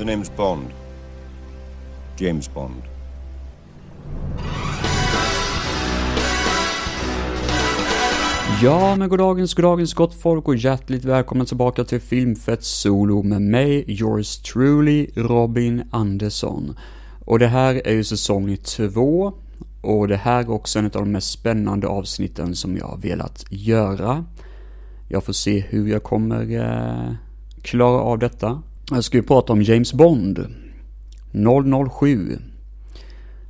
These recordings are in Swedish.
The name's Bond. James Bond. Ja, men goddagens, goddagens gott folk och hjärtligt välkomna tillbaka till Filmfett Solo med mig, yours truly, Robin Andersson. Och det här är ju säsong två och det här är också en av de mest spännande avsnitten som jag har velat göra. Jag får se hur jag kommer eh, klara av detta. Jag ska ju prata om James Bond 007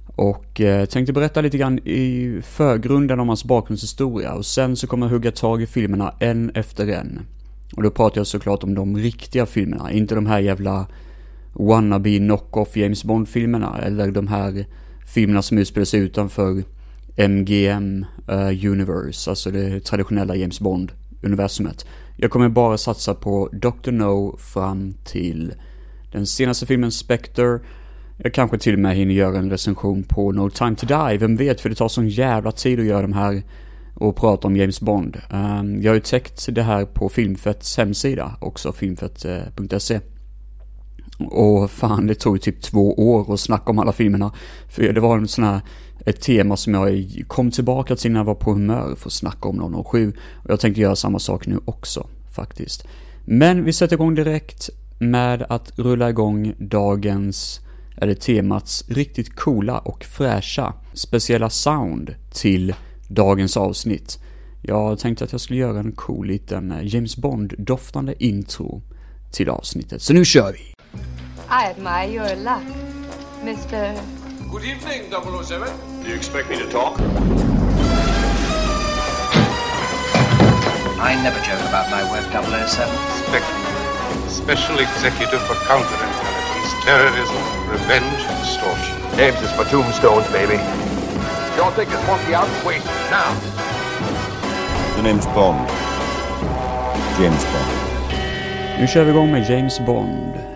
och eh, tänkte berätta lite grann i förgrunden om hans bakgrundshistoria. Och sen så kommer jag hugga tag i filmerna en efter en. Och då pratar jag såklart om de riktiga filmerna, inte de här jävla wannabe knock-off James Bond-filmerna. Eller de här filmerna som utspelar sig utanför MGM uh, eh, Universe, alltså det traditionella James Bond-universumet. Jag kommer bara satsa på Dr. No fram till den senaste filmen Spectre jag kanske till och med hinner göra en recension på No Time To Die, vem vet för det tar sån jävla tid att göra de här och prata om James Bond. Ehm, jag har ju täckt det här på Filmfetts hemsida också, filmfett.se. Och fan, det tog ju typ två år att snacka om alla filmerna. För det var en sån här, ett tema som jag kom tillbaka till när jag var på humör för att snacka om 007. Och jag tänkte göra samma sak nu också, faktiskt. Men vi sätter igång direkt med att rulla igång dagens det temats riktigt coola och fräscha speciella sound till dagens avsnitt. Jag tänkte att jag skulle göra en cool liten eh, James Bond-doftande intro till avsnittet. Så nu kör vi! I admire your luck, Mr... Good evening, 007. Do you expect me to talk? I never joke about my work, 007. Spectre, Special Executive for Counterintelligence terrorism, revenge, extortion. Names is for tombstones, baby. Don't take this monkey out and waste it now. The name's Bond. James Bond. Nu kör vi igång med James Bond.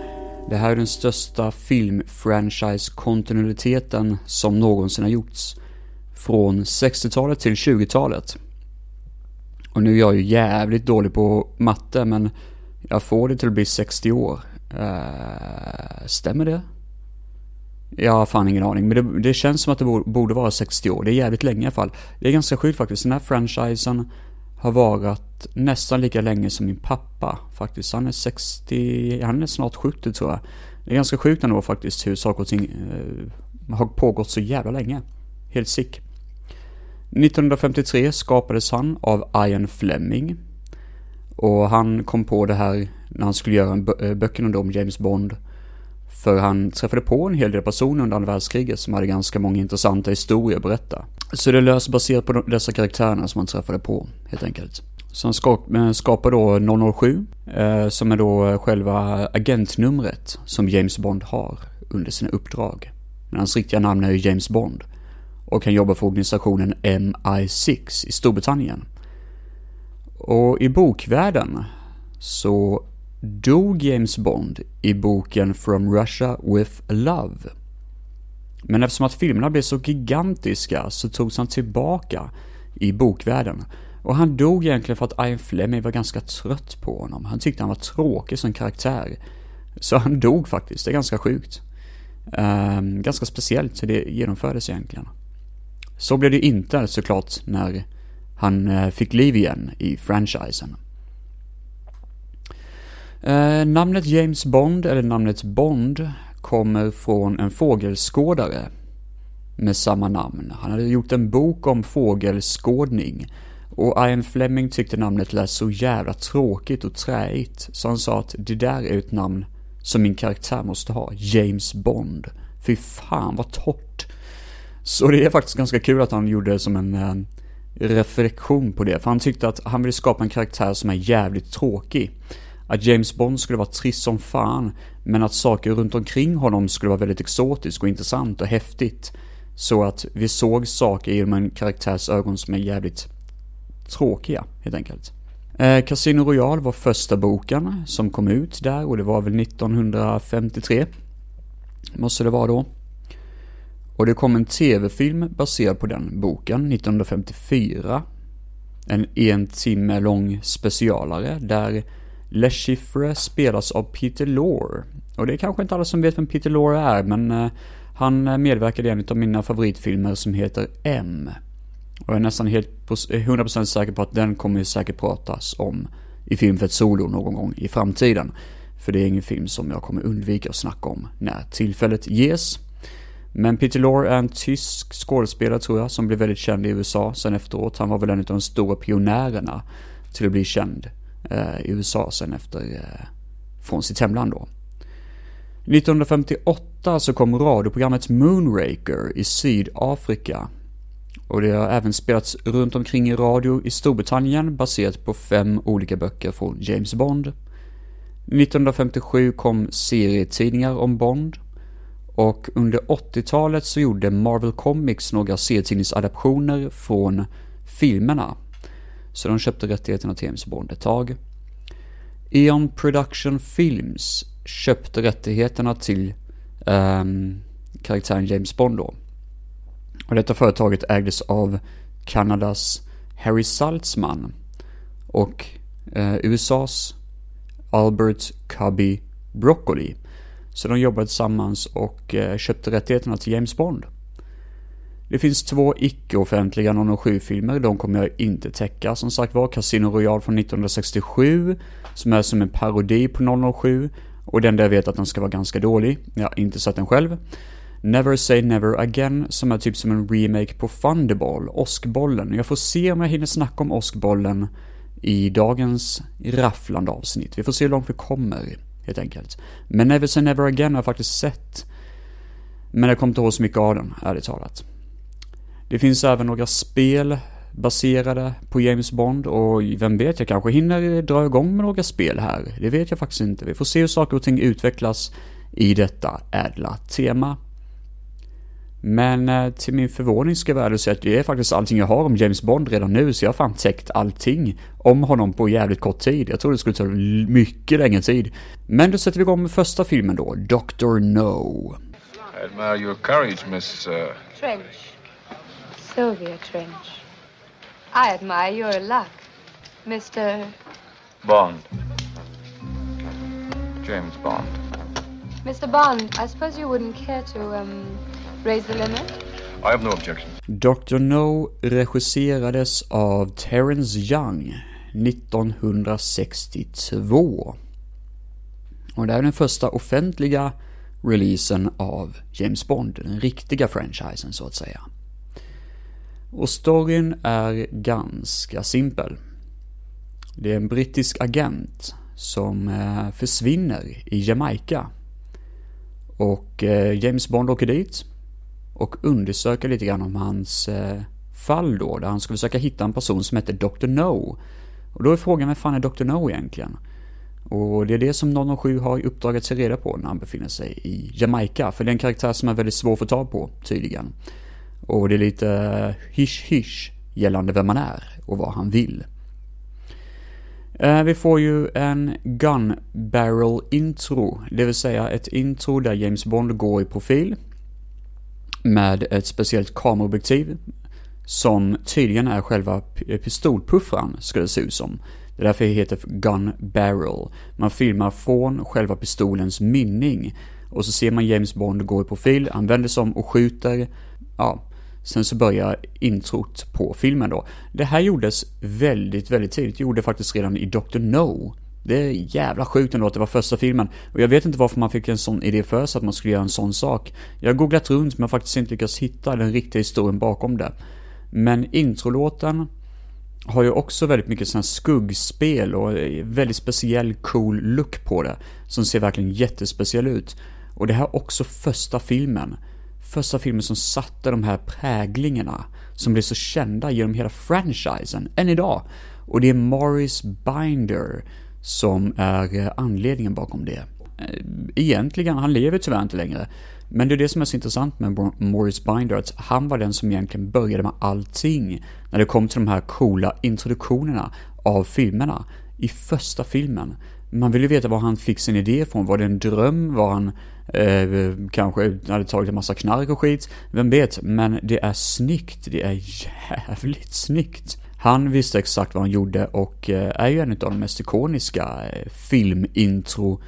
Det här är den största filmfranchise-kontinuiteten som någonsin har gjorts. Från 60-talet till 20-talet. Och nu är jag ju jävligt dålig på matte, men jag får det till att bli 60 år. Uh, stämmer det? Jag har fan ingen aning, men det, det, känns som att det borde vara 60 år. Det är jävligt länge i alla fall. Det är ganska sjukt faktiskt. Den här franchisen har varit nästan lika länge som min pappa faktiskt. Han är 60, han är snart 70 tror jag. Det är ganska sjukt ändå faktiskt hur saker och ting eh, har pågått så jävla länge. Helt sick. 1953 skapades han av Ian Fleming. Och han kom på det här när han skulle göra eh, böckerna om James Bond. För han träffade på en hel del personer under andra världskriget som hade ganska många intressanta historier att berätta. Så det löser baserat på dessa karaktärerna som han träffade på, helt enkelt. Så han eh, skapar då 007, eh, som är då eh, själva agentnumret som James Bond har under sina uppdrag. Men hans riktiga namn är ju James Bond. Och han jobbar för organisationen MI6 i Storbritannien. Och i bokvärlden så dog James Bond i boken From Russia with Love. Men eftersom att filmerna blev så gigantiska så togs han tillbaka i bokvärlden. Och han dog egentligen för att Ian Fleming var ganska trött på honom. Han tyckte han var tråkig som karaktär. Så han dog faktiskt, det är ganska sjukt. Ehm, ganska speciellt så det genomfördes egentligen. Så blev det inte såklart när han eh, fick liv igen i franchisen. Eh, namnet James Bond, eller namnet Bond, kommer från en fågelskådare med samma namn. Han hade gjort en bok om fågelskådning och Ian Fleming tyckte namnet lät så jävla tråkigt och träigt så han sa att det där är ett namn som min karaktär måste ha, James Bond. Fy fan vad torrt. Så det är faktiskt ganska kul att han gjorde det som en eh, reflektion på det, för han tyckte att han ville skapa en karaktär som är jävligt tråkig att James Bond skulle vara trist som fan, men att saker runt omkring honom skulle vara väldigt exotiskt och intressant och häftigt. Så att vi såg saker genom en karaktärs ögon som är jävligt tråkiga, helt enkelt. Eh, Casino Royale var första boken som kom ut där och det var väl 1953. Måste det vara då. Och det kom en tv-film baserad på den boken 1954. En en timme lång specialare där Le Chiffre spelas av Peter Lore. Och det är kanske inte alla som vet vem Peter Lore är, men eh, han eh, medverkade i en av mina favoritfilmer som heter M. Och jag är nästan helt 100% eh, säker på att den kommer ju säkert pratas om i film för ett Solo någon gång i framtiden. För det är ingen film som jag kommer undvika att snacka om när tillfället ges. Men Peter Lorre är en tysk skådespelare tror jag, som blev väldigt känd i USA sen efteråt. Han var väl en av de stora pionjärerna till att bli känd Eh, i USA sen efter, eh, från sitt hemland då. 1958 så kom radioprogrammet Moonraker i Sydafrika. Och det har även spelats runt omkring i radio i Storbritannien baserat på fem olika böcker från James Bond. 1957 kom serietidningar om Bond. Och under 80-talet så gjorde Marvel Comics några serietidningsadaptioner från filmerna. Så de köpte rättigheterna till James Bond ett tag. Eon Production Films köpte rättigheterna till um, karaktären James Bond då. Och detta företaget ägdes av Kanadas Harry Saltzman och eh, USAs Albert Cubby Broccoli. Så de jobbade tillsammans och eh, köpte rättigheterna till James Bond. Det finns två icke-offentliga 007-filmer, de kommer jag inte täcka. Som sagt var, Casino Royale från 1967, som är som en parodi på 007, och den där jag vet att den ska vara ganska dålig. Jag har inte sett den själv. Never Say Never Again, som är typ som en remake på Thunderball, Åskbollen. Jag får se om jag hinner snacka om Åskbollen i dagens rafflande avsnitt. Vi får se hur långt vi kommer, helt enkelt. Men Never Say Never Again har jag faktiskt sett. Men jag kommer inte ihåg så mycket av den, ärligt talat. Det finns även några spel baserade på James Bond och vem vet, jag kanske hinner dra igång med några spel här. Det vet jag faktiskt inte. Vi får se hur saker och ting utvecklas i detta ädla tema. Men eh, till min förvåning ska jag väl säga att det är faktiskt allting jag har om James Bond redan nu, så jag har fan täckt allting om honom på jävligt kort tid. Jag trodde det skulle ta mycket längre tid. Men då sätter vi igång med första filmen då, Dr. No. I admire your courage, Miss. Uh... Trench. Sylvia Trench. I admire your luck, Mr. Bond. James Bond. Mr. Bond, I suppose you wouldn't care to, um, raise the limit? I have no objection. Dr. No regisserades av Terence Young 1962. Och det är den första offentliga releasen av James Bond, den riktiga franchisen så att säga. Och storyn är ganska simpel. Det är en brittisk agent som eh, försvinner i Jamaica. Och eh, James Bond åker dit och undersöker lite grann om hans eh, fall då, där han ska försöka hitta en person som heter Dr. No. Och då är frågan, vem fan är Dr. No egentligen? Och det är det som 007 har i uppdrag att se reda på när han befinner sig i Jamaica, för det är en karaktär som är väldigt svår att få tag på, tydligen. Och det är lite eh, hysch-hysch gällande vem man är och vad han vill. Eh, vi får ju en Gun Barrel intro, det vill säga ett intro där James Bond går i profil med ett speciellt kameraobjektiv som tydligen är själva pistolpuffran, ska det se ut som. Det är därför det heter Gun Barrel. Man filmar från själva pistolens mynning och så ser man James Bond gå i profil, han vänder sig om och skjuter. Ja, sen så börjar introt på filmen då. Det här gjordes väldigt, väldigt tidigt. Gjorde faktiskt redan i Dr. No. Det är jävla sjukt ändå att det var första filmen. Och jag vet inte varför man fick en sån idé för sig att man skulle göra en sån sak. Jag har googlat runt men har faktiskt inte lyckats hitta den riktiga historien bakom det. Men introlåten har ju också väldigt mycket sån här skuggspel och väldigt speciell cool look på det. Som ser verkligen jättespeciell ut. Och det här är också första filmen. Första filmen som satte de här präglingarna som blev så kända genom hela franchisen, än idag. Och det är Morris Binder som är eh, anledningen bakom det. Eh, egentligen, han lever tyvärr inte längre. Men det är det som är så intressant med Morris Binder, att han var den som egentligen började med allting när det kom till de här coola introduktionerna av filmerna i första filmen. Man vill ju veta var han fick sin idé ifrån. Var det en dröm? Var han eh, kanske hade tagit en massa knark och skit? Vem vet? Men det är snyggt. Det är jävligt snyggt. Han visste exakt vad han gjorde och eh, är ju en av de mest ikoniska eh, filmintro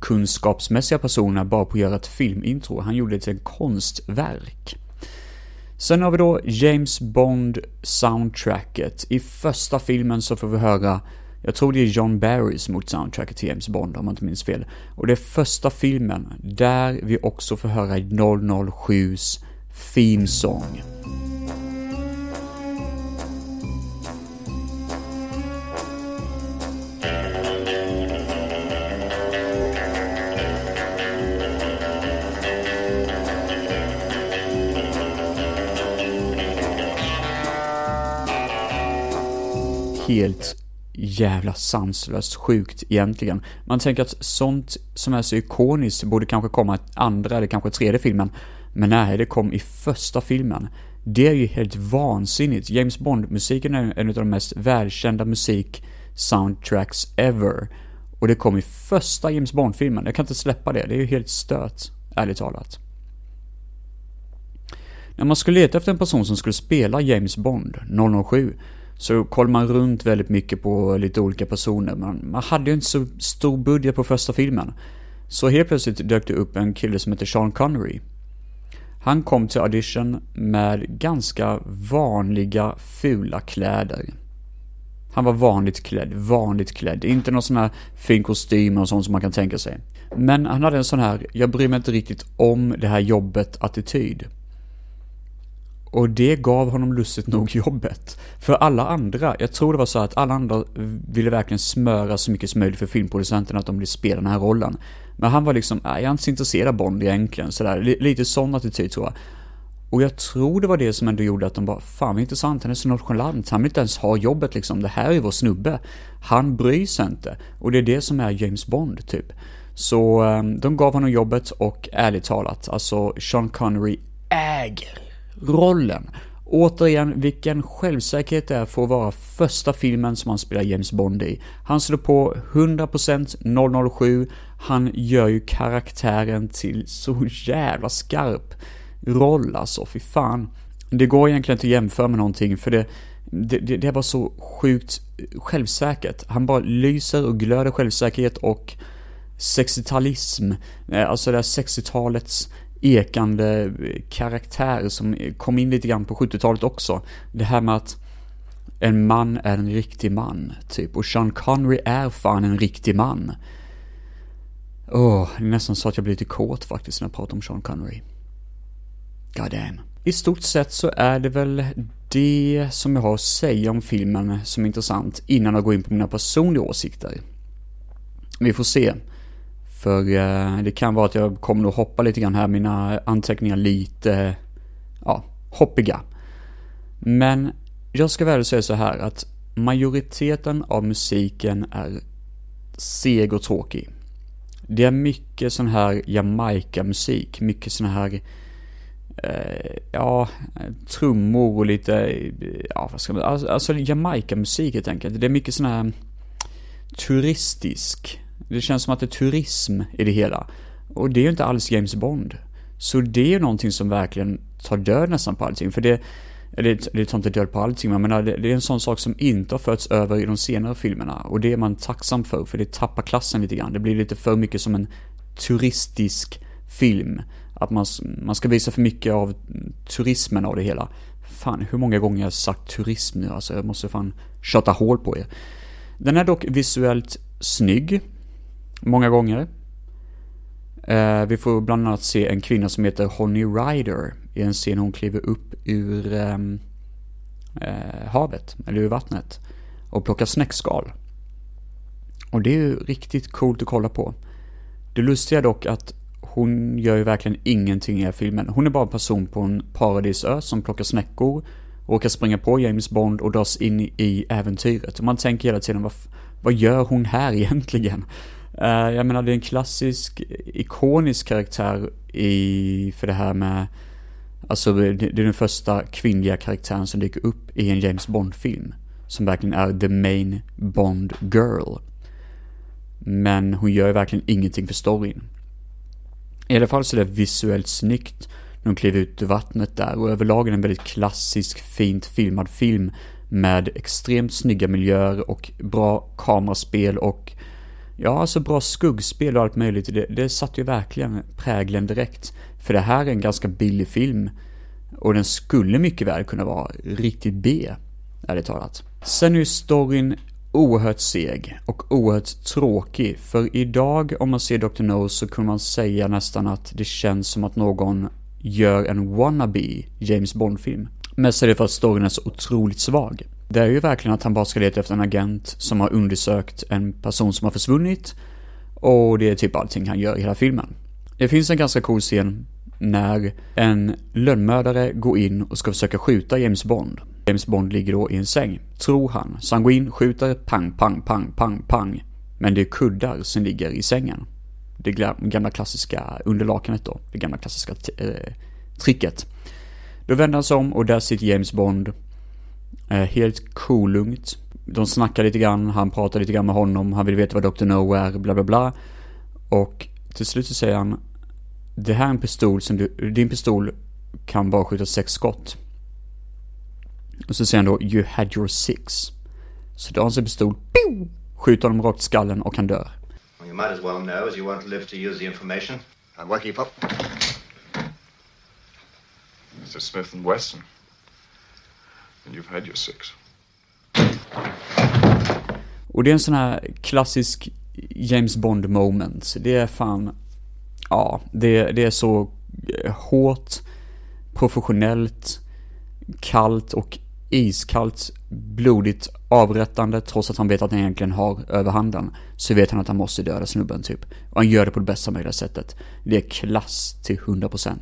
kunskapsmässiga personerna bara på att göra ett filmintro. Han gjorde det till ett konstverk. Sen har vi då James Bond soundtracket. I första filmen så får vi höra, jag tror det är John Barry som gjort soundtracket till James Bond om jag inte minns fel. Och det är första filmen där vi också får höra 007s theme song. helt jävla sanslöst sjukt egentligen. Man tänker att sånt som är så ikoniskt borde kanske komma i andra eller kanske tredje filmen. Men nej, det kom i första filmen. Det är ju helt vansinnigt. James Bond-musiken är en av de mest välkända musik-soundtracks ever. Och det kom i första James Bond-filmen. Jag kan inte släppa det. Det är ju helt stört, ärligt talat. När man skulle leta efter en person som skulle spela James Bond 007 så kollade man runt väldigt mycket på lite olika personer. Man, man hade ju inte så stor budget på första filmen. Så helt plötsligt dök det upp en kille som heter Sean Connery. Han kom till audition med ganska vanliga fula kläder. Han var vanligt klädd, vanligt klädd. Inte någon sån här fin kostym och sånt som man kan tänka sig. Men han hade en sån här, jag bryr mig inte riktigt om det här jobbet attityd. Och det gav honom lustigt nog jobbet. För alla andra, jag tror det var så att alla andra ville verkligen smöra så mycket som möjligt för filmproducenterna att de ville spela den här rollen. Men han var liksom, jag är inte så intresserad av Bond egentligen, sådär. Lite sån attityd tror jag. Och jag tror det var det som ändå gjorde att de bara, fan vad intressant, han är så nonchalant, han vill inte ens ha jobbet liksom, det här är ju vår snubbe. Han bryr sig inte. Och det är det som är James Bond, typ. Så ehm, de gav honom jobbet och ärligt talat, alltså Sean Connery äger rollen. Återigen, vilken självsäkerhet det är för att vara första filmen som han spelar James Bond i. Han slår på 100% 007, han gör ju karaktären till så jävla skarp roll alltså, fy fan. Det går egentligen inte att jämföra med någonting för det, det, det, det är bara så sjukt självsäkert. Han bara lyser och glöder självsäkerhet och 60-talism, eh, alltså det här 60-talets ekande karaktär som kom in lite grann på 70-talet också. Det här med att en man är en riktig man, typ. Och Sean Connery är fan en riktig man. Åh, oh, det är nästan så att jag blir lite kåt faktiskt när jag pratar om Sean Connery. God damn. I stort sett så är det väl det som jag har att säga om filmen som är intressant innan jag går in på mina personliga åsikter. Vi får se. För eh, det kan vara att jag kommer att hoppa lite grann här, mina anteckningar lite, ja, hoppiga. Men jag ska väl säga så här att majoriteten av musiken är seg och tråkig. Det är mycket sån här Jamaica-musik, mycket sån här, eh, ja, trummor och lite, ja vad ska man, alltså, alltså Jamaica-musik helt enkelt. Det är mycket sån här turistisk det känns som att det är turism i det hela. Och det är ju inte alls James Bond. Så det är ju någonting som verkligen tar död nästan på allting. För det, det, det tar inte död på allting, men menar, det, det är en sån sak som inte har förts över i de senare filmerna. Och det är man tacksam för, för det tappar klassen lite grann. Det blir lite för mycket som en turistisk film. Att man, man ska visa för mycket av turismen av det hela. Fan, hur många gånger har jag sagt turism nu? Alltså, jag måste fan köta hål på er. Den är dock visuellt snygg många gånger. Eh, vi får bland annat se en kvinna som heter Honey Rider i en scen hon kliver upp ur ehm, eh, havet, eller ur vattnet, och plockar snäckskal. Och det är ju riktigt coolt att kolla på. Det lustiga dock att hon gör ju verkligen ingenting i den här filmen. Hon är bara en person på en paradisö som plockar snäckor, råkar springa på James Bond och dras in i äventyret. Och man tänker hela tiden, vad, vad gör hon här egentligen? Uh, jag menar, det är en klassisk, ikonisk karaktär i, för det här med, alltså det, det är den första kvinnliga karaktären som dyker upp i en James Bond-film. Som verkligen är the main Bond girl. Men hon gör ju verkligen ingenting för storyn. I alla fall så är det visuellt snyggt när hon kliver ut ur vattnet där och överlag är det en väldigt klassisk, fint filmad film med extremt snygga miljöer och bra kameraspel och Ja, alltså bra skuggspel och allt möjligt. Det, det satte ju verkligen prägeln direkt. För det här är en ganska billig film. Och den skulle mycket väl kunna vara riktigt B, ärligt talat. Sen är ju storyn oerhört seg och oerhört tråkig. För idag, om man ser Dr. No, så kunde man säga nästan att det känns som att någon gör en wannabe James Bond-film. Mest är det för att storyn är så otroligt svag. Det är ju verkligen att han bara ska leta efter en agent som har undersökt en person som har försvunnit. Och det är typ allting han gör i hela filmen. Det finns en ganska cool scen när en lönnmördare går in och ska försöka skjuta James Bond. James Bond ligger då i en säng, tror han. Så han går in, skjuter, pang, pang, pang, pang, pang. Men det är kuddar som ligger i sängen. Det gamla klassiska underlakanet då, det gamla klassiska eh, tricket. Då vänder han sig om och där sitter James Bond helt kolugnt. De snackar lite grann, han pratar lite grann med honom, han vill veta vad Dr. No är, bla bla bla. Och till slut så säger han Det här är en pistol som du, din pistol kan bara skjuta sex skott. Och så säger han då You had your six. Så drar han sin pistol, pew, skjuter honom rakt i skallen och han dör. Well, you might as well know as you won't live to use the information. What keep up? Mr. Smith and Wesson. And you've had your six. Och det är en sån här klassisk James Bond moment. Det är fan, ja, det, det är så eh, hårt, professionellt, kallt och iskallt, blodigt avrättande trots att han vet att han egentligen har överhanden. Så vet han att han måste döda snubben typ. Och han gör det på det bästa möjliga sättet. Det är klass till 100%.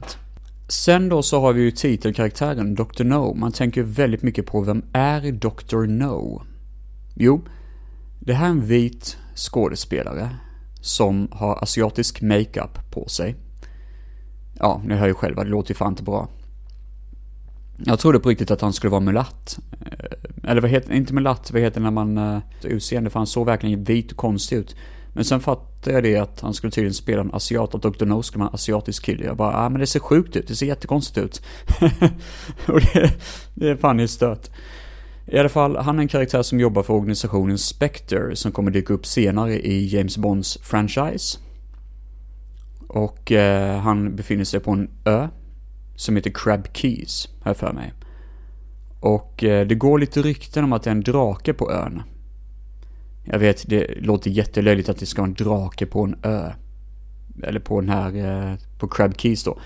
Sen då så har vi ju titelkaraktären Dr. No. Man tänker väldigt mycket på vem är Dr. No? Jo, det här är en vit skådespelare som har asiatisk makeup på sig. Ja, ni hör ju själva, det låter ju fan inte bra. Jag trodde på riktigt att han skulle vara mulatt. Eh, eller vad heter, inte mulatt, vad heter det när man, eh, utseende, för han såg verkligen vit och konstig ut. Men sen fattade jag det att han skulle tydligen spela en asiat, att Dr. No skulle vara en asiatisk kille. Jag bara, ah men det ser sjukt ut, det ser jättekonstigt ut. och det, det är fan i stöt. I alla fall, han är en karaktär som jobbar för organisationen Spectre som kommer dyka upp senare i James Bonds franchise. Och eh, han befinner sig på en ö som heter Crab Keys, här för mig. Och eh, det går lite rykten om att det är en drake på ön. Jag vet, det låter jättelöjligt att det ska vara en drake på en ö. Eller på den här, eh, på Crab Keys då.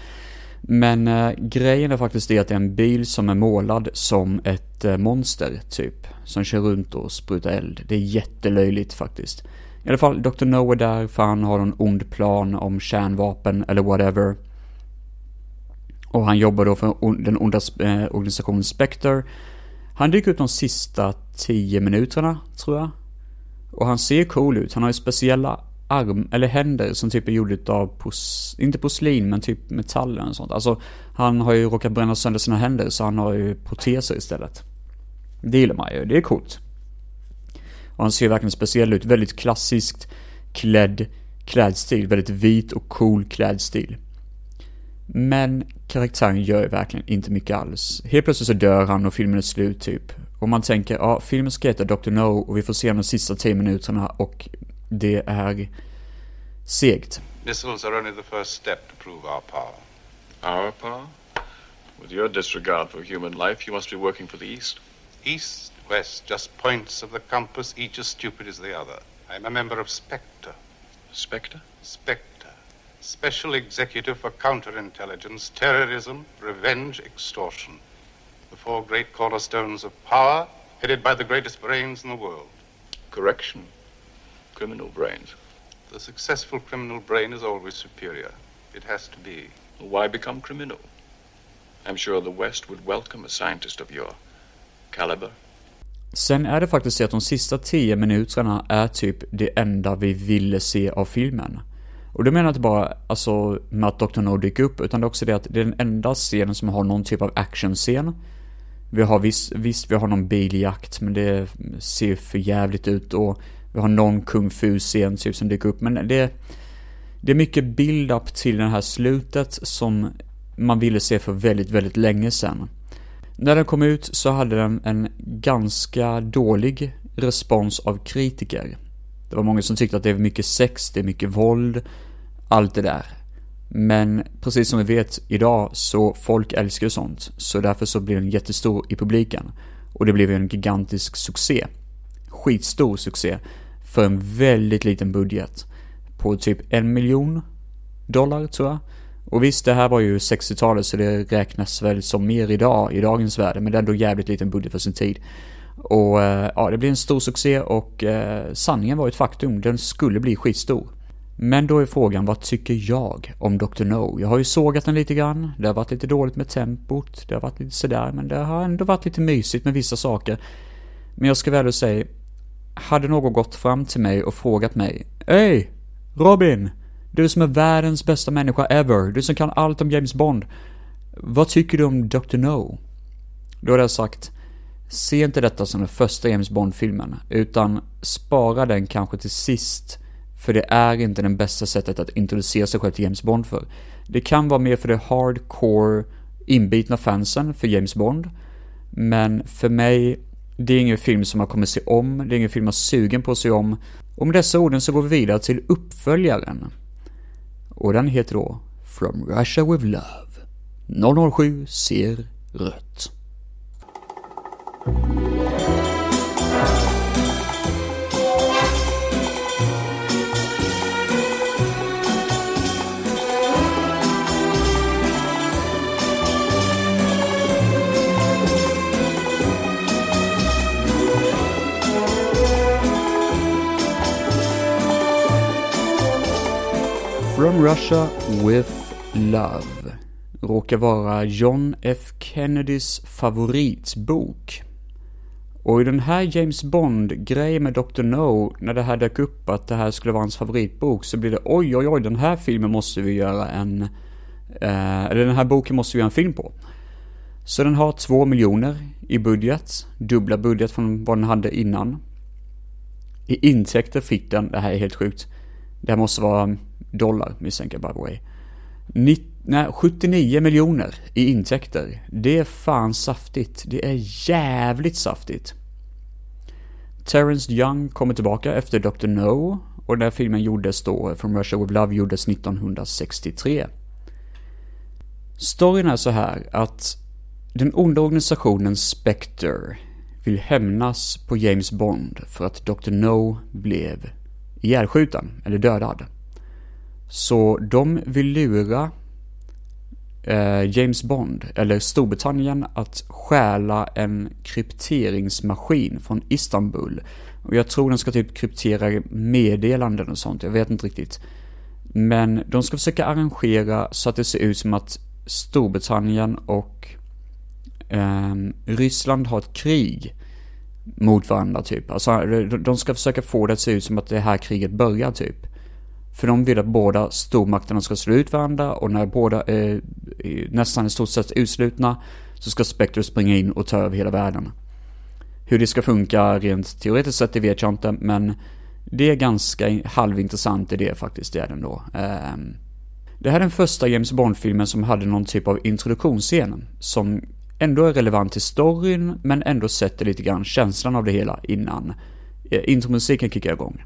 Men eh, grejen är faktiskt det att det är en bil som är målad som ett eh, monster, typ. Som kör runt och sprutar eld. Det är jättelöjligt faktiskt. I alla fall, Dr. No är där för han har en ond plan om kärnvapen eller whatever. Och han jobbar då för den onda eh, organisationen Spectre. Han dyker ut de sista tio minuterna, tror jag. Och han ser cool ut. Han har ju speciella arm, eller händer som typ är gjorda av, pos, inte porslin, men typ metall eller sånt. Alltså, han har ju råkat bränna sönder sina händer så han har ju proteser istället. Det gillar man ju, det är coolt. Och han ser verkligen speciell ut, väldigt klassiskt klädd klädstil, väldigt vit och cool klädstil. Men karaktären gör ju verkligen inte mycket alls. Helt plötsligt så dör han och filmen är slut typ. Och man tänker, ja, filmen ska heta Dr. No och vi får se de sista tio minuterna och det är segt. Missiles are only the first step to prove our power. Our power? With your disregard for human life, you must be working for the East. East, west, just points of the compass, each as stupid as the other. I'm a member of Spectre. Spectre? Spectre. Special Executive for Counterintelligence, Terrorism, Revenge, Extortion. The four great cornerstones of power, headed by the greatest brains in the world. Correction. Criminal brains. The successful criminal brain is always superior. It has to be. Why become criminal? I'm sure the West would welcome a scientist of your caliber. Sen är det faktiskt så att de sista tio minuterna är typ det enda vi ville se av filmen. Och då menar jag inte bara alltså, med att Dr. No dyker upp, utan det är också det att det är den enda scenen som har någon typ av actionscen. Vi har visst, visst, vi har någon biljakt, men det ser för jävligt ut och vi har någon kung fu-scen typ som dyker upp, men det, det är mycket build-up till det här slutet som man ville se för väldigt, väldigt länge sedan. När den kom ut så hade den en ganska dålig respons av kritiker. Det var många som tyckte att det är mycket sex, det är mycket våld, allt det där. Men precis som vi vet idag så folk älskar ju sånt. Så därför så blir den jättestor i publiken. Och det blev ju en gigantisk succé. Skitstor succé. För en väldigt liten budget. På typ en miljon dollar tror jag. Och visst, det här var ju 60-talet så det räknas väl som mer idag, i dagens värde. Men det är ändå jävligt liten budget för sin tid. Och eh, ja, det blev en stor succé och eh, sanningen var ett faktum. Den skulle bli skitstor. Men då är frågan, vad tycker jag om Dr. No? Jag har ju sågat den lite grann, det har varit lite dåligt med tempot, det har varit lite sådär, men det har ändå varit lite mysigt med vissa saker. Men jag ska väl säga, hade någon gått fram till mig och frågat mig, Hej! Robin! Du som är världens bästa människa ever, du som kan allt om James Bond. Vad tycker du om Dr. No? Då hade jag sagt, se inte detta som den första James Bond-filmen, utan spara den kanske till sist för det är inte det bästa sättet att introducera sig själv till James Bond för. Det kan vara mer för det hardcore inbitna fansen för James Bond. Men för mig, det är ingen film som man kommer se om, det är ingen film man är sugen på att se om. Och med dessa orden så går vi vidare till uppföljaren. Och den heter då From Russia with Love. 007 ser rött. From Russia with Love råkar vara John F Kennedys favoritbok. Och i den här James Bond-grejen med Dr. No, när det här dök upp att det här skulle vara hans favoritbok, så blir det oj, oj, oj, den här filmen måste vi göra en... Eh, eller den här boken måste vi göra en film på. Så den har två miljoner i budget, dubbla budget från vad den hade innan. I intäkter fick den, det här är helt sjukt, det här måste vara dollar misstänker jag by the way. Ni, nej, 79 miljoner i intäkter. Det är fan saftigt. Det är jävligt saftigt. Terrence Young kommer tillbaka efter Dr. No och den här filmen gjordes då, From Russia With Love gjordes 1963. Storyn är så här att den onda organisationen Spectre vill hämnas på James Bond för att Dr. No blev ihjälskjuten, eller dödad. Så de vill lura eh, James Bond, eller Storbritannien, att stjäla en krypteringsmaskin från Istanbul. Och jag tror den ska typ kryptera meddelanden och sånt, jag vet inte riktigt. Men de ska försöka arrangera så att det ser ut som att Storbritannien och eh, Ryssland har ett krig mot varandra typ. Alltså de ska försöka få det att se ut som att det här kriget börjar typ. För de vill att båda stormakterna ska slå ut varandra och när båda är nästan i stort sett utslutna så ska Spectre springa in och ta över hela världen. Hur det ska funka rent teoretiskt sett det vet jag inte men det är ganska halvintressant i det faktiskt, det är den då. Ehm, det här är den första James Bond-filmen som hade någon typ av introduktionsscen som ändå är relevant till storyn men ändå sätter lite grann känslan av det hela innan eh, intromusiken kickar igång.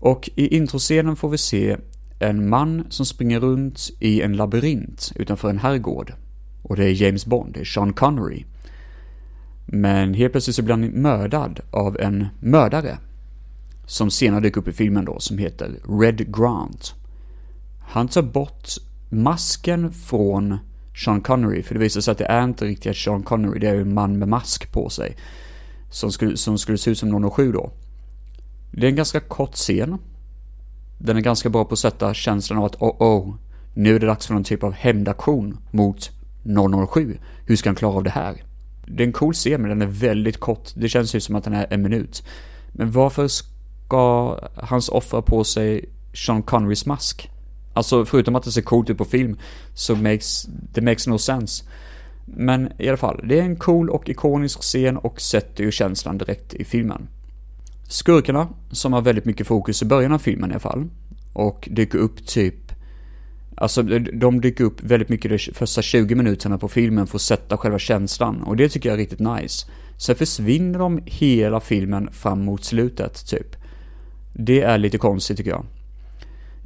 Och i introscenen får vi se en man som springer runt i en labyrint utanför en herrgård. Och det är James Bond, det är Sean Connery. Men helt plötsligt så blir han mördad av en mördare. Som senare dyker upp i filmen då, som heter Red Grant. Han tar bort masken från Sean Connery, för det visar sig att det är inte riktigt Sean Connery, det är en man med mask på sig. Som skulle, som skulle se ut som 007 då. Det är en ganska kort scen. Den är ganska bra på att sätta känslan av att oh oh, nu är det dags för någon typ av hämndaktion mot 007. Hur ska han klara av det här? Det är en cool scen men den är väldigt kort. Det känns ju som att den är en minut. Men varför ska hans offra på sig Sean Connerys mask? Alltså förutom att det ser coolt ut på film så makes, det makes no sense. Men i alla fall, det är en cool och ikonisk scen och sätter ju känslan direkt i filmen. Skurkarna, som har väldigt mycket fokus i början av filmen i alla fall, och dyker upp typ Alltså de dyker upp väldigt mycket de första 20 minuterna på filmen för att sätta själva känslan och det tycker jag är riktigt nice. Sen försvinner de hela filmen fram mot slutet typ. Det är lite konstigt tycker jag.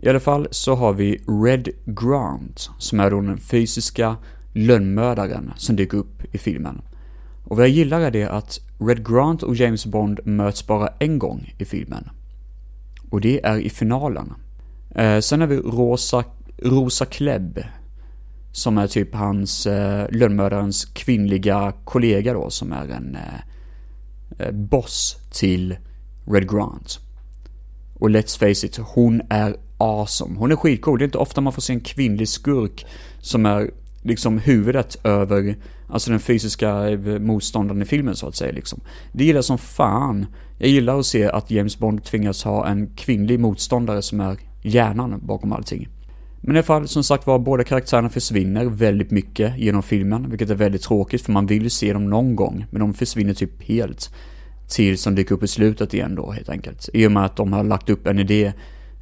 I alla fall så har vi Red Grant, som är då den fysiska lönnmördaren som dyker upp i filmen. Och vad jag gillar är det att Red Grant och James Bond möts bara en gång i filmen. Och det är i finalen. Eh, sen har vi Rosa, Rosa Klebb. Som är typ hans, eh, lönnmördarens kvinnliga kollega då, som är en eh, eh boss till Red Grant. Och let's face it, hon är awesome. Hon är skitcool. Det är inte ofta man får se en kvinnlig skurk som är liksom huvudet över, alltså den fysiska eh, motståndaren i filmen så att säga liksom. Det gillar jag som fan. Jag gillar att se att James Bond tvingas ha en kvinnlig motståndare som är hjärnan bakom allting. Men i alla fall, som sagt var, båda karaktärerna försvinner väldigt mycket genom filmen, vilket är väldigt tråkigt för man vill ju se dem någon gång, men de försvinner typ helt. Tills de dyker upp i slutet igen då helt enkelt. I och med att de har lagt upp en idé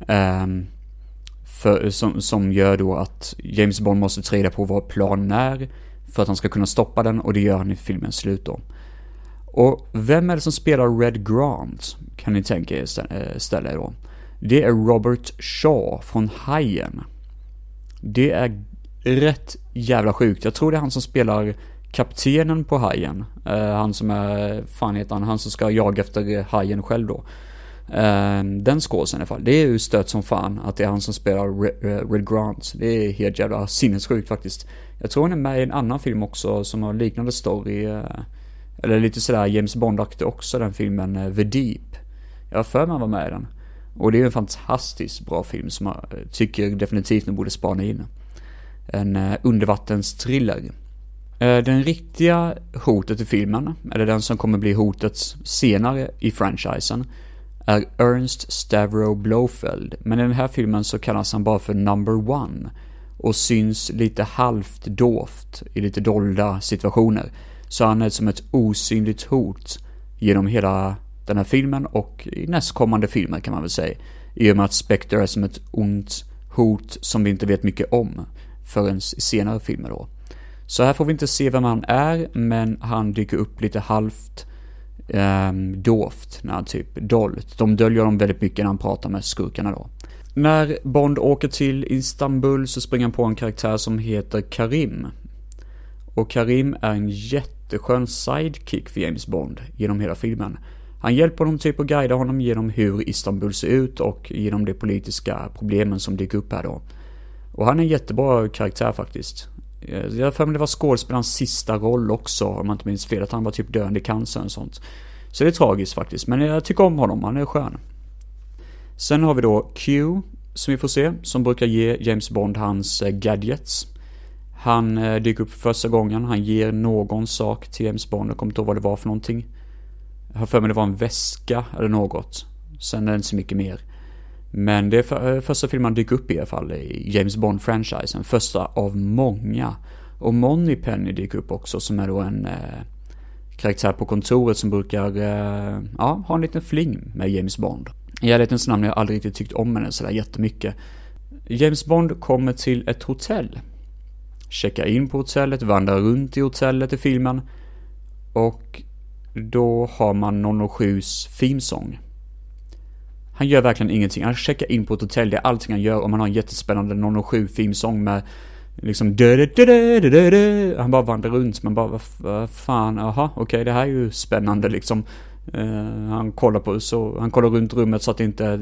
um, för, som, som gör då att James Bond måste ta reda på vad planen är för att han ska kunna stoppa den och det gör han i filmens slut då. Och vem är det som spelar Red Grant? Kan ni tänka er istället eh, då? Det är Robert Shaw från Hajen. Det är rätt jävla sjukt. Jag tror det är han som spelar kaptenen på Hajen. Uh, han som är, fan heter han, han som ska jaga efter eh, Hajen själv då. Uh, den skåsen i alla fall. Det är ju stött som fan att det är han som spelar Red, Red Grant. Det är helt jävla sinnessjukt faktiskt. Jag tror han är med i en annan film också som har liknande story. Eh, eller lite sådär James Bond-aktig också, den filmen eh, The Deep. Jag har för mig han var med i den. Och det är en fantastiskt bra film som jag eh, tycker definitivt ni borde spana in. En undervattensthriller. den riktiga hotet i filmen, eller den som kommer bli hotet senare i franchisen, är Ernst Stavro Blofeld. Men i den här filmen så kallas han bara för Number One och syns lite halvt dovt i lite dolda situationer. Så han är som ett osynligt hot genom hela den här filmen och i nästkommande filmer kan man väl säga. I och med att Spectre är som ett ont hot som vi inte vet mycket om förrän i senare filmer då. Så här får vi inte se vem han är, men han dyker upp lite halvt eh, dovt, när han typ dolt. De döljer dem väldigt mycket när han pratar med skurkarna då. När Bond åker till Istanbul så springer han på en karaktär som heter Karim. Och Karim är en jätteskön sidekick för James Bond genom hela filmen. Han hjälper honom typ och guidar honom genom hur Istanbul ser ut och genom de politiska problemen som dyker upp här då. Och han är en jättebra karaktär faktiskt. Eh, jag har för mig det var skådespelarens sista roll också, om jag inte minns fel, att han var typ döende i cancer och sånt. Så det är tragiskt faktiskt, men jag tycker om honom, han är skön. Sen har vi då Q, som vi får se, som brukar ge James Bond hans eh, gadgets. Han eh, dyker upp för första gången, han ger någon sak till James Bond, jag kommer inte ihåg vad det var för någonting. Jag har för mig det var en väska eller något. Sen är det inte så mycket mer. Men det är för, eh, första filmen han dyker upp i alla fall i James Bond-franchisen. Första av många. Och Moneypenny dyker upp också som är då en eh, karaktär på kontoret som brukar eh, ja, ha en liten fling med James Bond. I ärlighetens namn har jag aldrig riktigt tyckt om henne sådär jättemycket. James Bond kommer till ett hotell. Checkar in på hotellet, vandrar runt i hotellet i filmen. Och då har man 007s filmsång. Han gör verkligen ingenting. Han checkar in på ett hotell, det är allting han gör och man har en jättespännande 007 filmsång med liksom Han bara vandrar runt, man bara vad fan, jaha, okej okay, det här är ju spännande liksom. Uh, han kollar på så, han kollar runt rummet så att det inte är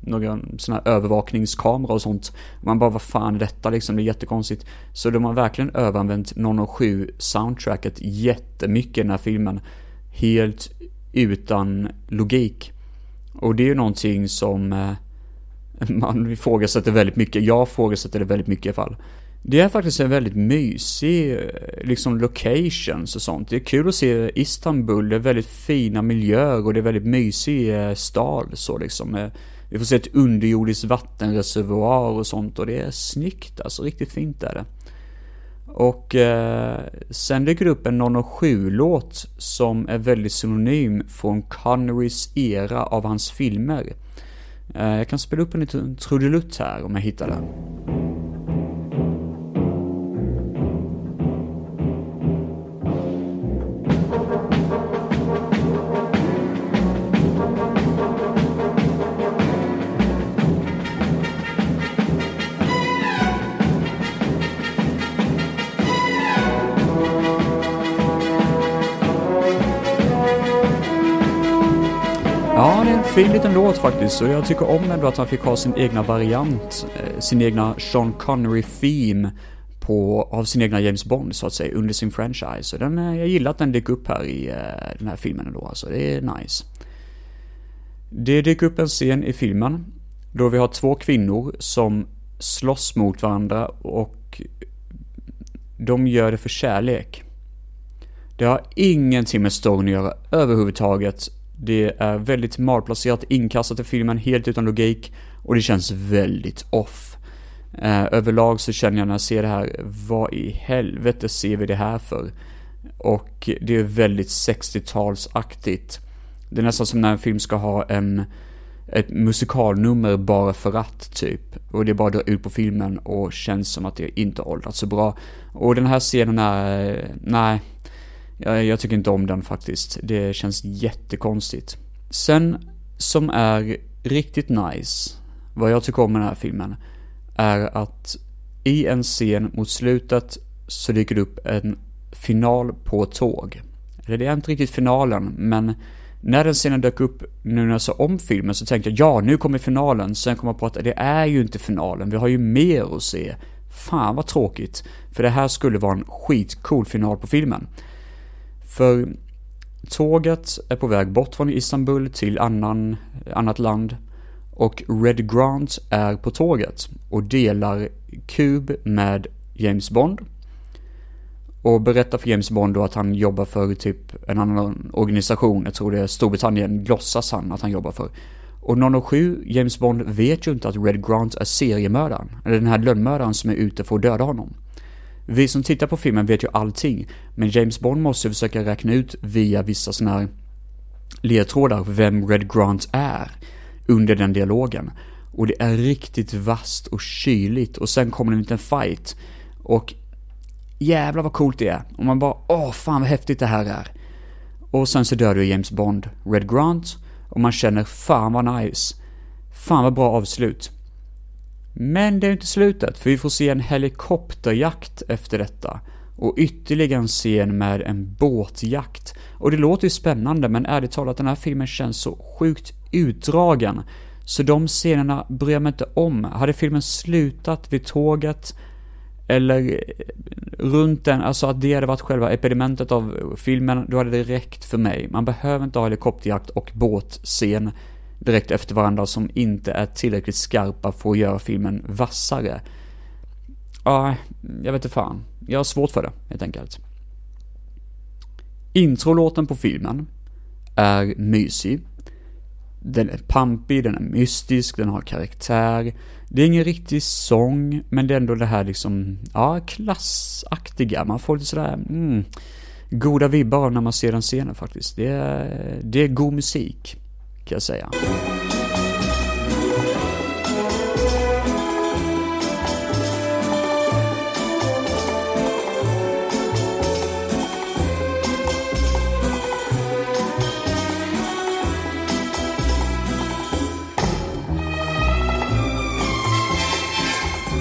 någon sån här övervakningskamera och sånt. Man bara vad fan är detta liksom, det är jättekonstigt. Så de har verkligen överanvänt 007 soundtracket jättemycket i den här filmen. Helt utan logik. Och det är ju någonting som eh, man ifrågasätter väldigt mycket. Jag ifrågasätter det väldigt mycket i alla fall. Det är faktiskt en väldigt mysig, eh, liksom locations och sånt. Det är kul att se Istanbul, det är väldigt fina miljöer och det är väldigt mysig eh, stad så liksom. Eh, vi får se ett underjordiskt vattenreservoar och sånt och det är snyggt alltså, riktigt fint är det. Och eh, sen dyker det upp en 007-låt som är väldigt synonym från Connerys era av hans filmer. Eh, jag kan spela upp en liten trudelutt här om jag hittar den. Fin liten låt faktiskt, och jag tycker om ändå att han fick ha sin egna variant, eh, sin egna Sean Connery-theme på, av sin egna James Bond så att säga, under sin franchise. Så den, eh, jag gillar att den dyker upp här i eh, den här filmen ändå, alltså det är nice. Det dyker upp en scen i filmen då vi har två kvinnor som slåss mot varandra och de gör det för kärlek. Det har ingenting med storyn att göra överhuvudtaget. Det är väldigt malplacerat inkastat i filmen, helt utan logik och det känns väldigt off. Eh, överlag så känner jag när jag ser det här, vad i helvete ser vi det här för? Och det är väldigt 60-talsaktigt. Det är nästan som när en film ska ha en, ett musikalnummer bara för att, typ. Och det bara drar ut på filmen och känns som att det inte åldrats så bra. Och den här scenen är, nej, jag, jag tycker inte om den faktiskt. Det känns jättekonstigt. Sen, som är riktigt nice, vad jag tycker om med den här filmen, är att i en scen mot slutet så dyker det upp en final på tåg. Eller det är inte riktigt finalen, men när den scenen dök upp nu när jag såg om filmen så tänkte jag ja, nu kommer finalen. Sen kom jag på att det är ju inte finalen, vi har ju mer att se. Fan vad tråkigt. För det här skulle vara en skitcool final på filmen. För tåget är på väg bort från Istanbul till annan, annat land. Och Red Grant är på tåget och delar kub med James Bond. Och berättar för James Bond då att han jobbar för typ en annan organisation, jag tror det är Storbritannien, låtsas han att han jobbar för. Och 007, James Bond, vet ju inte att Red Grant är seriemördaren, eller den här lönnmördaren som är ute för att döda honom. Vi som tittar på filmen vet ju allting, men James Bond måste försöka räkna ut via vissa sådana här ledtrådar vem Red Grant är under den dialogen. Och det är riktigt vast och kyligt och sen kommer en liten fight. Och jävlar vad coolt det är. Och man bara, åh fan vad häftigt det här är. Och sen så dör du James Bond, Red Grant, och man känner fan vad nice. Fan vad bra avslut. Men det är inte slutet, för vi får se en helikopterjakt efter detta. Och ytterligare en scen med en båtjakt. Och det låter ju spännande, men ärligt talat, den här filmen känns så sjukt utdragen. Så de scenerna bryr jag mig inte om. Hade filmen slutat vid tåget, eller runt den, alltså att det hade varit själva epedimentet av filmen, då hade det räckt för mig. Man behöver inte ha helikopterjakt och båtscen direkt efter varandra som inte är tillräckligt skarpa för att göra filmen vassare. Ja, jag vet inte fan. Jag har svårt för det, helt enkelt. Introlåten på filmen är mysig. Den är pampig, den är mystisk, den har karaktär. Det är ingen riktig sång, men det är ändå det här liksom, ja, klassaktiga. Man får lite sådär, mm, goda vibbar när man ser den scenen faktiskt. Det är, det är god musik, kan jag säga.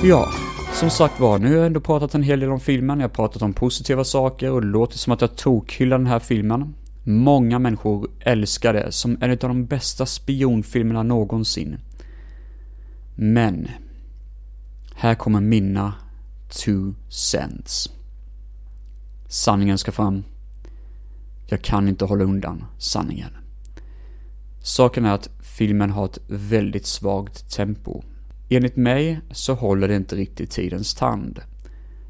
Ja, som sagt var, nu har jag ändå pratat en hel del om filmen, jag har pratat om positiva saker och det låter som att jag tokhyllar den här filmen. Många människor älskar det som en av de bästa spionfilmerna någonsin. Men, här kommer mina two cents. Sanningen ska fram. Jag kan inte hålla undan sanningen. Saken är att filmen har ett väldigt svagt tempo. Enligt mig så håller det inte riktigt tidens tand.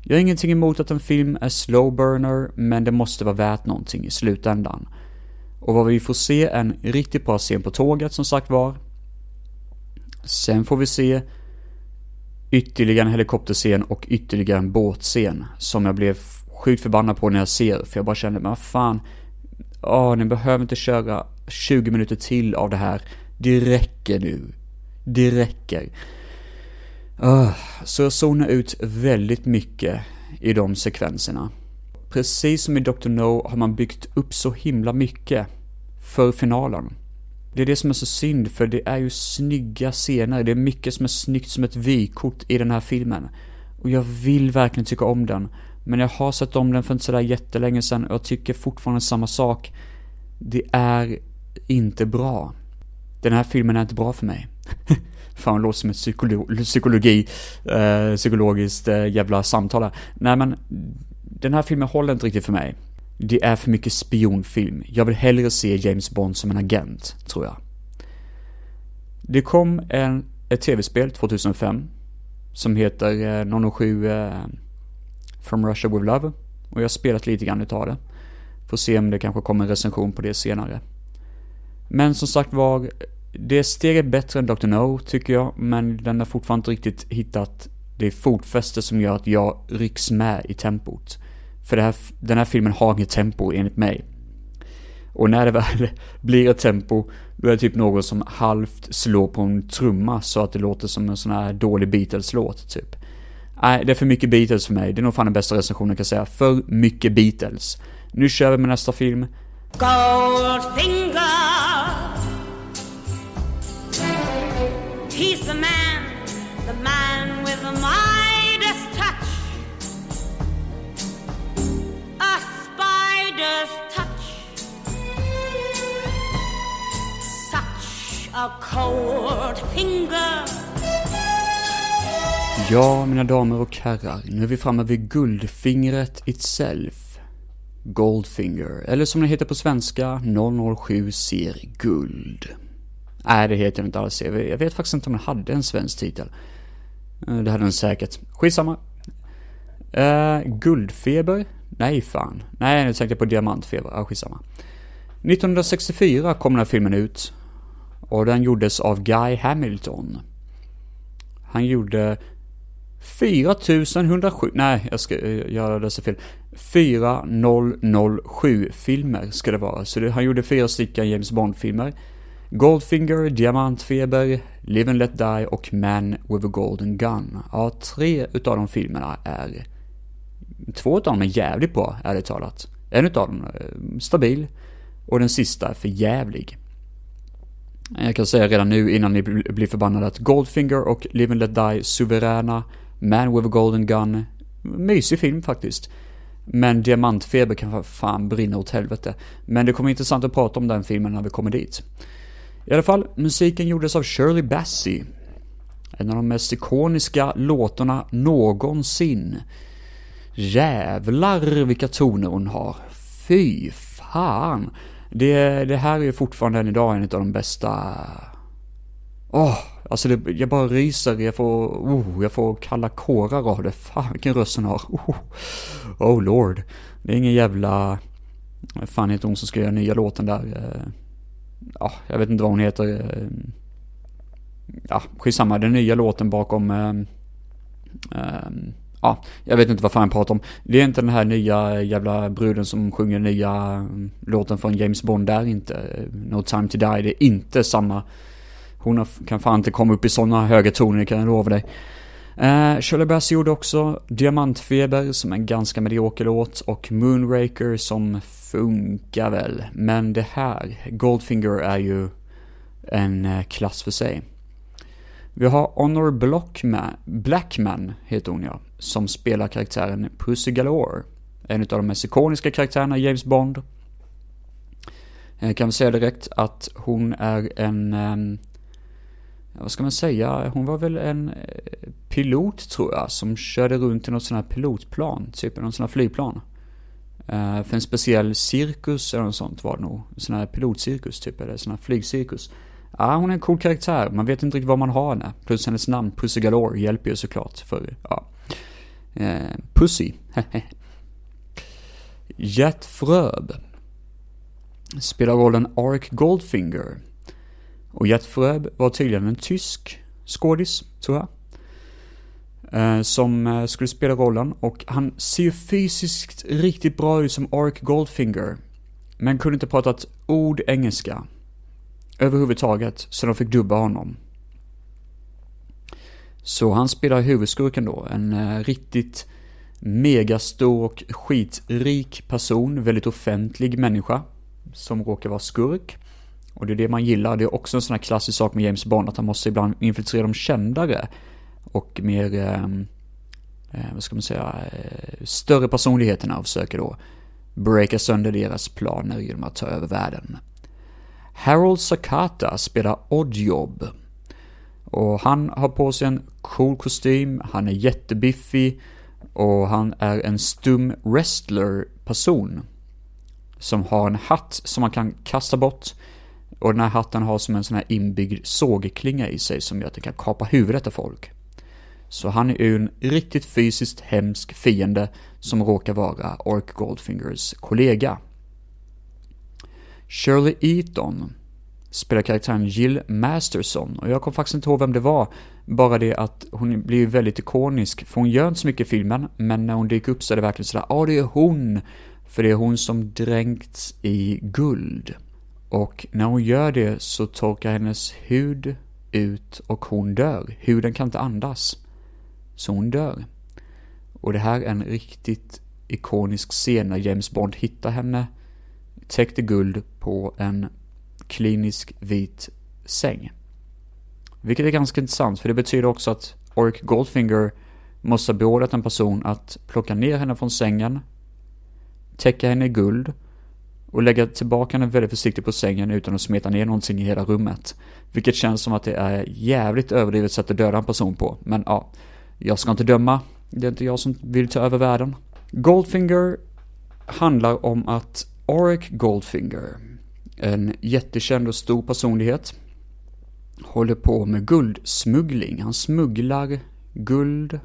Jag har ingenting emot att en film är slow burner, men det måste vara värt någonting i slutändan. Och vad vi får se är en riktigt bra scen på tåget som sagt var. Sen får vi se ytterligare en helikopterscen och ytterligare en båtscen som jag blev sjukt förbannad på när jag ser, för jag bara kände, men fan, åh, ni behöver inte köra 20 minuter till av det här. Det räcker nu. Det räcker. Uh, så jag zonar ut väldigt mycket i de sekvenserna. Precis som i Dr. No har man byggt upp så himla mycket för finalen. Det är det som är så synd, för det är ju snygga scener. Det är mycket som är snyggt som ett vykort i den här filmen. Och jag vill verkligen tycka om den. Men jag har sett om den för inte sådär jättelänge sedan och jag tycker fortfarande samma sak. Det är inte bra. den här filmen är inte bra för mig. Fan, det låter som ett psykolo psykologi, eh, psykologiskt eh, jävla samtal här. Nej men, den här filmen håller inte riktigt för mig. Det är för mycket spionfilm. Jag vill hellre se James Bond som en agent, tror jag. Det kom en, ett tv-spel 2005 som heter eh, 007 eh, From Russia With Love. Och jag har spelat lite grann utav det. Får se om det kanske kommer en recension på det senare. Men som sagt var, det är steget bättre än Dr. No, tycker jag, men den har fortfarande inte riktigt hittat det fotfäste som gör att jag rycks med i tempot. För det här, den här filmen har inget tempo enligt mig. Och när det väl blir ett tempo, då är det typ någon som halvt slår på en trumma så att det låter som en sån här dålig Beatles-låt, typ. Nej, det är för mycket Beatles för mig. Det är nog fan den bästa recensionen jag kan säga. För mycket Beatles. Nu kör vi med nästa film. Goldfinger. A cold finger. Ja, mina damer och herrar, nu är vi framme vid guldfingret itself. Goldfinger, eller som det heter på svenska, 007 ser guld. Nej, det heter den inte alls. Jag vet faktiskt inte om den hade en svensk titel. Eh, det hade den säkert. Skitsamma. Uh, guldfeber? Nej, fan. Nej, nu tänkte jag på diamantfeber. Ja, skitsamma. 1964 kom den här filmen ut. Och den gjordes av Guy Hamilton. Han gjorde 4107, nej jag ska, göra jag fel. 4007 filmer ska det vara. Så det, han gjorde fyra stycken James Bond-filmer. Goldfinger, Diamantfeber, Live and Let Die och Man with a Golden Gun. Ja, tre utav de filmerna är... Två utav dem är jävligt bra, ärligt talat. En utav dem är stabil och den sista är för jävlig. Jag kan säga redan nu innan ni blir förbannade att Goldfinger och Live and Let Die suveräna. Man with a Golden Gun, mysig film faktiskt. Men Diamantfeber kan fan brinna åt helvete. Men det kommer intressant att prata om den filmen när vi kommer dit. I alla fall, musiken gjordes av Shirley Bassey. En av de mest ikoniska låtarna någonsin. Jävlar vilka toner hon har. Fy fan. Det, det här är ju fortfarande än idag en av de bästa... Åh, oh, alltså det, jag bara ryser, jag får, oh, jag får kalla kårar av det. Fan vilken röst hon har. Oh, oh lord. Det är ingen jävla... Fan heter hon som ska göra nya låten där? Eh, ja, jag vet inte vad hon heter. Eh, ja, skitsamma. Den nya låten bakom... Eh, Ja, jag vet inte vad fan jag pratar om. Det är inte den här nya jävla bruden som sjunger nya mm, låten från James Bond där inte. No time to die. Det är inte samma. Hon kan fan inte komma upp i sådana höga toner kan jag lova dig. Eh, Shirley Bassey gjorde också Diamantfeber som är en ganska medioker låt och Moonraker som funkar väl. Men det här, Goldfinger är ju en eh, klass för sig. Vi har Honor Blockman, Blackman heter hon ja, som spelar karaktären Pussy Galore. En av de mest ikoniska karaktärerna i James Bond. Jag kan väl säga direkt att hon är en, ehm, vad ska man säga, hon var väl en eh, pilot tror jag, som körde runt i något sånt här pilotplan, typ någon sån här flygplan. Eh, för en speciell cirkus eller något sånt var det nog. En Sån här pilotcirkus typ, eller sån här flygcirkus. Ja, hon är en cool karaktär. Man vet inte riktigt vad man har henne. Plus hennes namn, Pussy Galore, hjälper ju såklart. För, ja. Eh, Pussy. Jet Fröb. Spelar rollen Ark Goldfinger. Och Jet Fröb var tydligen en tysk skådis, tror jag. Eh, som eh, skulle spela rollen. Och han ser ju fysiskt riktigt bra ut som Ark Goldfinger. Men kunde inte prata ett ord engelska överhuvudtaget, så de fick dubba honom. Så han spelar huvudskurken då, en eh, riktigt megastor och skitrik person, väldigt offentlig människa, som råkar vara skurk. Och det är det man gillar, det är också en sån här klassisk sak med James Bond, att han måste ibland infiltrera de kändare och mer, eh, eh, vad ska man säga, eh, större personligheterna och försöker då breaka sönder deras planer genom att ta över världen. Harold Sakata spelar Oddjob. Och han har på sig en cool kostym, han är jättebiffig och han är en stum wrestler-person. Som har en hatt som man kan kasta bort. Och den här hatten har som en sån här inbyggd sågklinga i sig som gör att den kan kapa huvudet av folk. Så han är ju en riktigt fysiskt hemsk fiende som råkar vara Ork Goldfingers kollega. Shirley Eaton spelar karaktären Jill Masterson och jag kommer faktiskt inte ihåg vem det var. Bara det att hon blir väldigt ikonisk, för hon gör inte så mycket i filmen, men när hon dyker upp så är det verkligen sådär, ja ah, det är hon! För det är hon som dränkts i guld. Och när hon gör det så torkar hennes hud ut och hon dör. Huden kan inte andas. Så hon dör. Och det här är en riktigt ikonisk scen när James Bond hittar henne täckt i guld på en klinisk vit säng. Vilket är ganska intressant för det betyder också att Ork Goldfinger måste ha beordrat en person att plocka ner henne från sängen, täcka henne i guld och lägga tillbaka henne väldigt försiktigt på sängen utan att smeta ner någonting i hela rummet. Vilket känns som att det är jävligt överdrivet sätt att döda en person på. Men ja, jag ska inte döma. Det är inte jag som vill ta över världen. Goldfinger handlar om att Auric Goldfinger, en jättekänd och stor personlighet, håller på med guldsmuggling. Han smugglar guld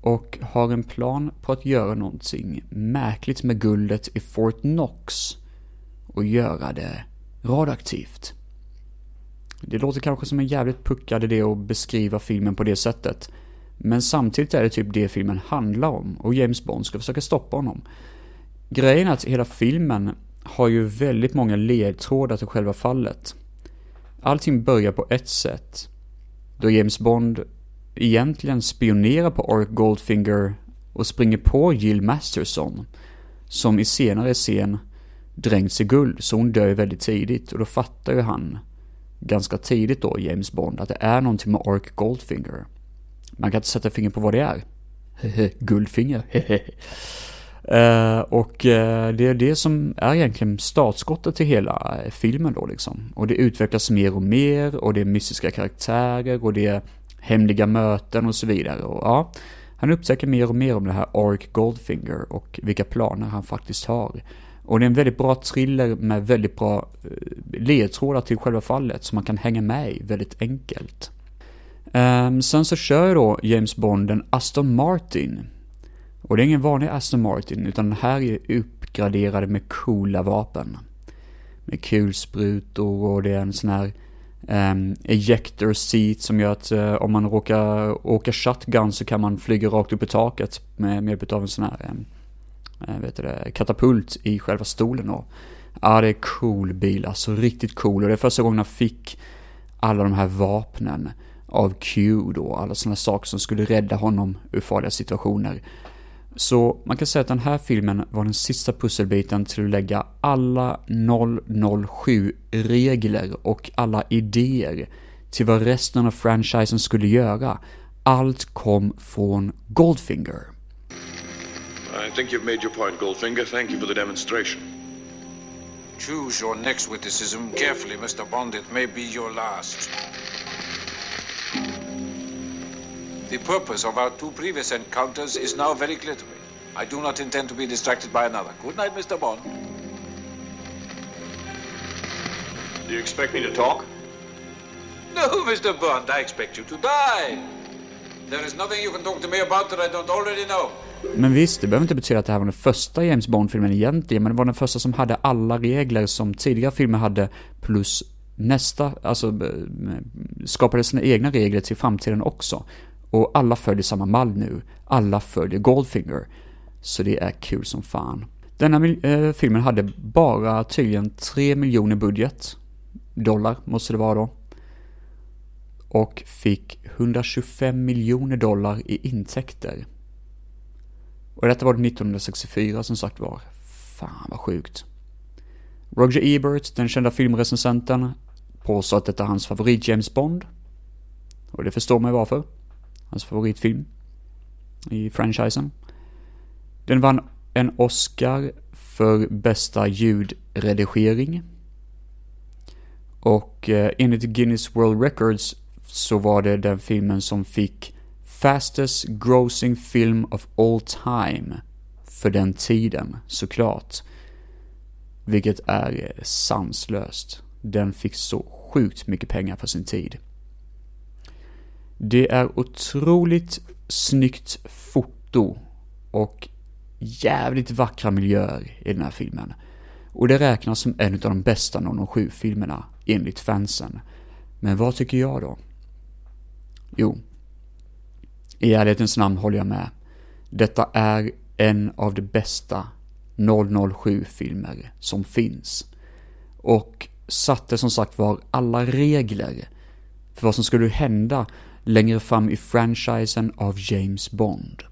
och har en plan på att göra någonting märkligt med guldet i Fort Knox och göra det radioaktivt. Det låter kanske som en jävligt puckad idé att beskriva filmen på det sättet. Men samtidigt är det typ det filmen handlar om och James Bond ska försöka stoppa honom. Grejen är att hela filmen har ju väldigt många ledtrådar till själva fallet. Allting börjar på ett sätt. Då James Bond egentligen spionerar på Ark Goldfinger och springer på Jill Masterson. Som i senare scen dränks i guld, så hon dör väldigt tidigt. Och då fattar ju han ganska tidigt då, James Bond, att det är någonting med Ark Goldfinger. Man kan inte sätta fingret på vad det är. Guldfinger. Uh, och uh, det är det som är egentligen startskottet till hela eh, filmen då liksom. Och det utvecklas mer och mer och det är mystiska karaktärer och det är hemliga möten och så vidare. Och ja, han upptäcker mer och mer om det här Ark Goldfinger och vilka planer han faktiskt har. Och det är en väldigt bra thriller med väldigt bra ledtrådar till själva fallet som man kan hänga med i väldigt enkelt. Um, sen så kör då James Bond en Aston Martin och det är ingen vanlig Aston Martin, utan den här är uppgraderade med coola vapen. Med kulsprutor och det är en sån här um, ejector seat som gör att uh, om man råkar åka shotgun så kan man flyga rakt upp i taket med, med hjälp av en sån här um, uh, vet det, katapult i själva stolen då. Ja, det är cool bil, alltså riktigt cool. Och det är första gången jag fick alla de här vapnen av Q då, alla sådana saker som skulle rädda honom ur farliga situationer. Så man kan säga att den här filmen var den sista pusselbiten till att lägga alla 007-regler och alla idéer till vad resten av franchisen skulle göra. Allt kom från Goldfinger. I think you've made your point, Goldfinger. Thank you for the demonstration. Choose your next witticism carefully, Mr. Bond. It may be your last. The purpose of our two previous encounters is now very clear to me. I do not intend to be distracted by another. Good night, Mr. Bond. Do you expect me to talk? No, Mr. Bond, I expect you to die. There is nothing you can talk to me about that I don't already know. Men visst, det behöver inte betyda att det här var den första James Bond-filmen egentligen, men det var den första som hade alla regler som tidigare filmer hade, plus nästa, alltså skapade sina egna regler till framtiden också. Och alla följer samma mall nu. Alla följer Goldfinger. Så det är kul som fan. Denna eh, filmen hade bara tydligen 3 miljoner budget. Dollar måste det vara då. Och fick 125 miljoner dollar i intäkter. Och detta var 1964 som sagt var. Fan vad sjukt. Roger Ebert, den kända filmrecensenten, påstår att detta är hans favorit James Bond. Och det förstår man varför hans favoritfilm i franchisen. Den vann en Oscar för bästa ljudredigering. Och eh, enligt Guinness World Records så var det den filmen som fick Fastest Grossing Film of All Time för den tiden, såklart. Vilket är eh, sanslöst. Den fick så sjukt mycket pengar för sin tid. Det är otroligt snyggt foto och jävligt vackra miljöer i den här filmen. Och det räknas som en av de bästa 007-filmerna enligt fansen. Men vad tycker jag då? Jo, i ärlighetens namn håller jag med. Detta är en av de bästa 007-filmer som finns. Och satte som sagt var alla regler för vad som skulle hända längre fram i franchisen av James Bond.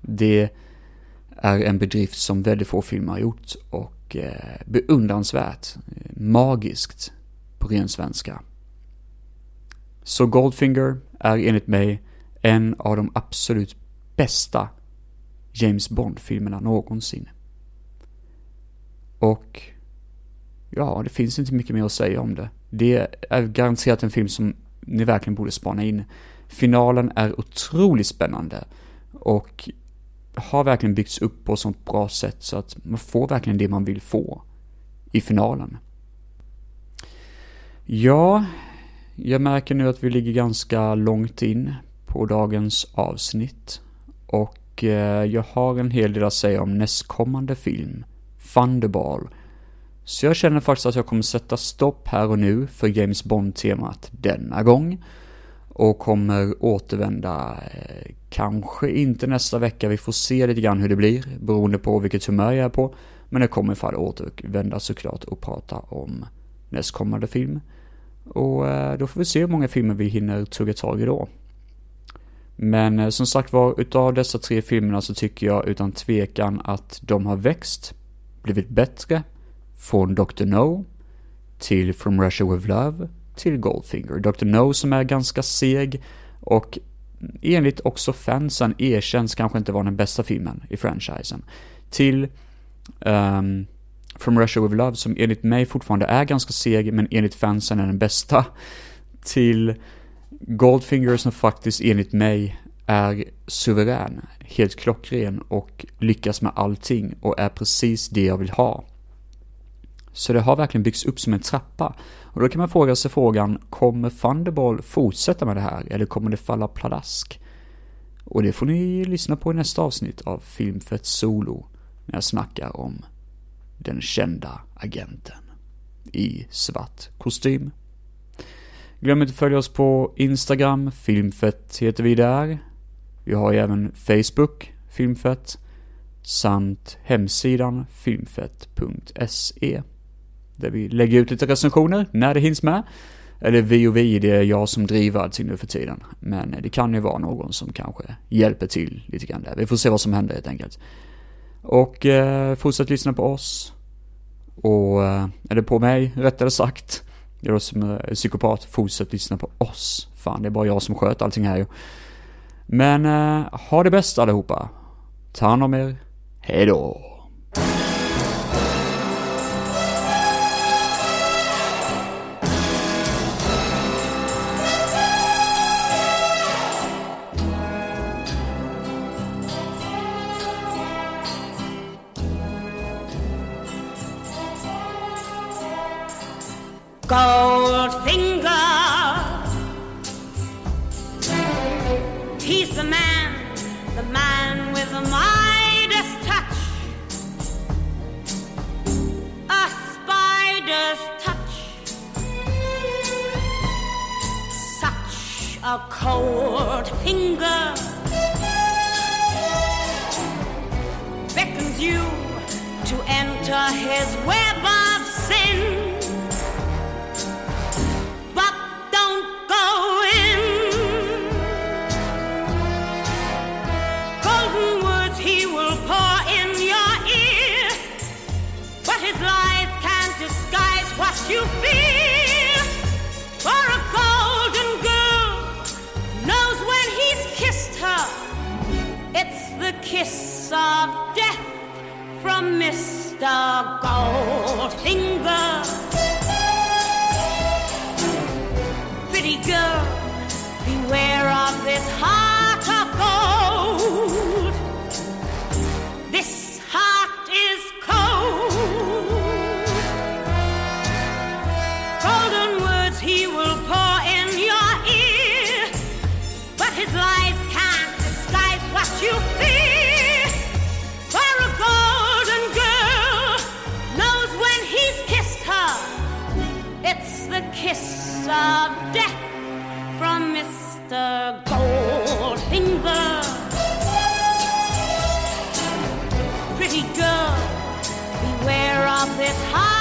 Det är en bedrift som väldigt få filmer har gjort och eh, beundransvärt, magiskt på ren svenska. Så Goldfinger är enligt mig en av de absolut bästa James Bond-filmerna någonsin. Och ja, det finns inte mycket mer att säga om det. Det är garanterat en film som ni verkligen borde spana in. Finalen är otroligt spännande och har verkligen byggts upp på ett sånt bra sätt så att man får verkligen det man vill få i finalen. Ja, jag märker nu att vi ligger ganska långt in på dagens avsnitt och eh, jag har en hel del att säga om nästkommande film, Thunderball. Så jag känner faktiskt att jag kommer sätta stopp här och nu för James Bond-temat denna gång och kommer återvända, eh, kanske inte nästa vecka, vi får se lite grann hur det blir beroende på vilket humör jag är på. Men jag kommer i fall återvända såklart och prata om nästkommande film. Och eh, då får vi se hur många filmer vi hinner tugga tag i då. Men eh, som sagt var, utav dessa tre filmerna så tycker jag utan tvekan att de har växt, blivit bättre, från Dr. No till From Russia With Love till Goldfinger. Dr. No som är ganska seg och enligt också fansen erkänns kanske inte vara den bästa filmen i franchisen. Till um, From Russia With Love som enligt mig fortfarande är ganska seg men enligt fansen är den bästa. Till Goldfinger som faktiskt enligt mig är suverän, helt klockren och lyckas med allting och är precis det jag vill ha. Så det har verkligen byggts upp som en trappa. Och då kan man fråga sig frågan, kommer Thunderball fortsätta med det här eller kommer det falla pladask? Och det får ni lyssna på i nästa avsnitt av Filmfett Solo när jag snackar om den kända agenten i svart kostym. Glöm inte att följa oss på Instagram, Filmfett heter vi där. Vi har ju även Facebook, Filmfett, samt hemsidan filmfett.se. Där vi lägger ut lite recensioner när det hinns med. Eller vi och vi, det är jag som driver allting nu för tiden. Men det kan ju vara någon som kanske hjälper till lite grann där. Vi får se vad som händer helt enkelt. Och eh, fortsätt lyssna på oss. Och, eh, eller på mig, rättare sagt. Jag som är psykopat, fortsätt lyssna på oss. Fan, det är bara jag som sköter allting här ju. Men eh, ha det bäst allihopa. Ta hand om er. Hejdå. Goldfinger. He's the man, the man with the Midas touch. A spider's touch. Such a cold finger beckons you to enter his web what you feel for a golden girl knows when he's kissed her it's the kiss of death from Mr. Goldfinger pretty girl beware of this heart of death from Mr. Goldfinger. Pretty girl, beware of this high.